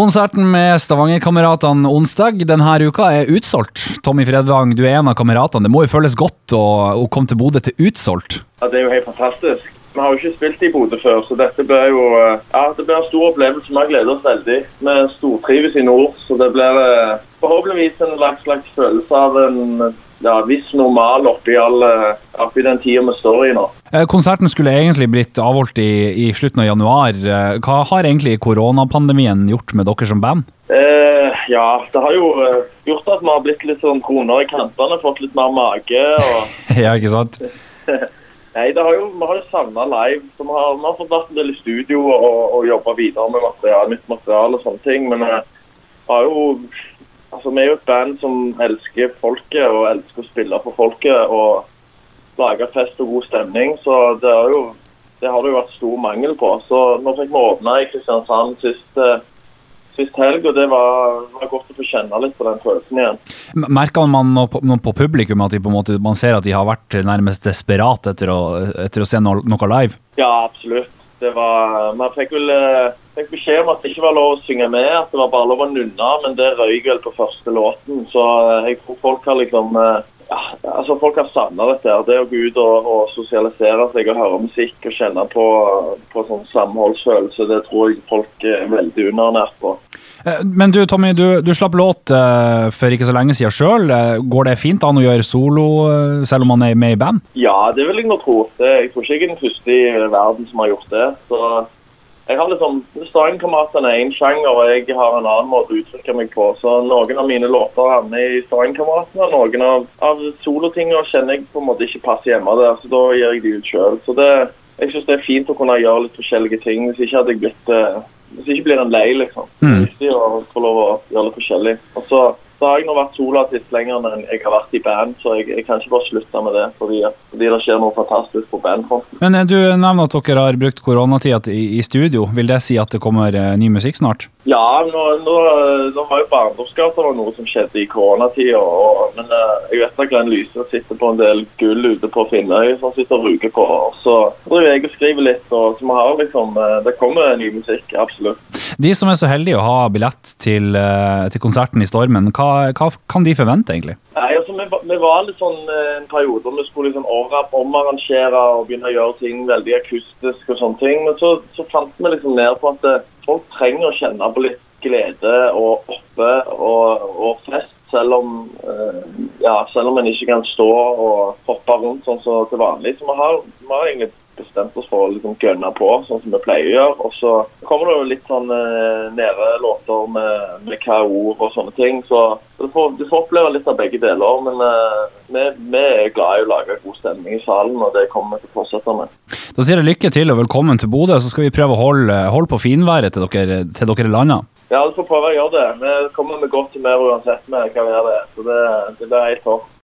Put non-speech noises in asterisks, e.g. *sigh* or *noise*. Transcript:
Konserten med Stavanger-kameratene onsdag denne uka er utsolgt. Tommy Fredvang, du er en av kameratene. Det må jo føles godt å, å komme til Bodø til utsolgt? Ja, Det er jo helt fantastisk. Vi har jo ikke spilt i Bodø før, så dette blir jo eh, ja, det blir en stor opplevelse. Vi har gledet oss veldig. Vi stortrives i nord, så det blir eh, forhåpentligvis en slags, slags følelse av en ja, viss normal oppi, all, eh, oppi den tida vi står i nå. Eh, Konserten skulle egentlig blitt avholdt i, i slutten av januar. Eh, Hva har egentlig koronapandemien gjort med dere som band? Eh, ja, det har jo eh, gjort at vi har blitt litt sånn kroner i kantene, fått litt mer mage. og *laughs* ja, ikke sant? *laughs* Nei, det har jo, Vi har jo savna live. så Vi har, vi har fått vært en del i studio og, og jobba videre med materiale, nytt materiale og sånne ting. Men eh, har jo, altså, vi er jo et band som elsker folket og elsker å spille for folket. Og lage fest og god stemning. Så det, jo, det har det jo vært stor mangel på. Så nå fikk vi åpna i Kristiansand sist, eh, sist helg, og det var, var godt å få kjenne litt på den følelsen igjen. Merker man noe på, på publikum at de på en måte, man ser at de har vært nærmest desperat etter etter å se noe, noe live? Ja, absolutt. Det var, man fikk vel eh, fikk beskjed om at det ikke var lov å synge med, at det var bare lov å nunne, men det røyk vel på første låten. Så eh, jeg tror folk har liksom ja, altså Folk har savna dette. Det å gå ut og, og sosialisere seg og høre musikk og kjenne på, på sånn samholdsfølelse, det tror jeg folk er veldig underernært på. Eh, Men du Tommy, du, du slapp låt uh, for ikke så lenge siden sjøl. Går det fint an å gjøre solo uh, selv om man er med i band? Ja, det vil jeg nå tro. Det, jeg tror ikke jeg er den første i verden som har gjort det. Så jeg har liksom, Stavanger-kameratene er én sjanger, og jeg har en annen måte å uttrykke meg på. Så noen av mine låter havner i Stavanger-kameratene, noen av, av solotingene kjenner jeg på en måte ikke passer hjemme der, så da gir jeg de ut sjøl. Så det, jeg syns det er fint å kunne gjøre litt forskjellige ting. Hvis ikke hadde jeg blitt eh, Hvis ikke blir en lei, liksom. Er viktig å få lov å gjøre litt forskjellig. Og så, så har jeg nå vært soloartist lenger enn jeg har vært i band, så jeg, jeg kan ikke bare slutte med det fordi, fordi det skjer noe fantastisk på bandfronten. Men eh, du nevner at dere har brukt koronatida i, i studio. Vil det si at det kommer eh, ny musikk snart? Ja, nå, nå, nå har jo Barndomsgata var noe som skjedde i koronatida. Men eh, jeg vet at Glenn Lyse sitter på en del gull ute på Finnøy som han sitter og ruger på. Så driver jeg og skriver litt, og så vi har liksom Det kommer ny musikk, absolutt. De som er så heldige å ha billett til, eh, til konserten i Stormen, hva, hva kan de forvente, egentlig? Nei, altså Vi, vi var litt sånn eh, en periode hvor vi skulle liksom omarrangere og begynne å gjøre ting veldig akustisk og sånne ting. Men så, så fant vi liksom ned på at eh, folk trenger å kjenne på litt glede og oppe og, og fest. Selv om, ja, selv om en ikke kan stå og hoppe rundt sånn som til vanlig. Så vi har, vi har egentlig bestemt oss for å liksom gønne på, sånn som vi pleier å gjøre. Og så kommer det jo litt sånn eh, nede låter med, med hva ord og sånne ting. Så du får, du får oppleve litt av begge deler. Men eh, vi, vi er glad i å lage god stemning i salen, og det kommer vi til å fortsette med. Da sier jeg lykke til og velkommen til Bodø, så skal vi prøve å holde, holde på finværet til dere, til dere lander. Ja, du får prøve å gjøre det. Vi kommer med godt humør uansett med hva vi gjør det. Så det, det blir helt topp.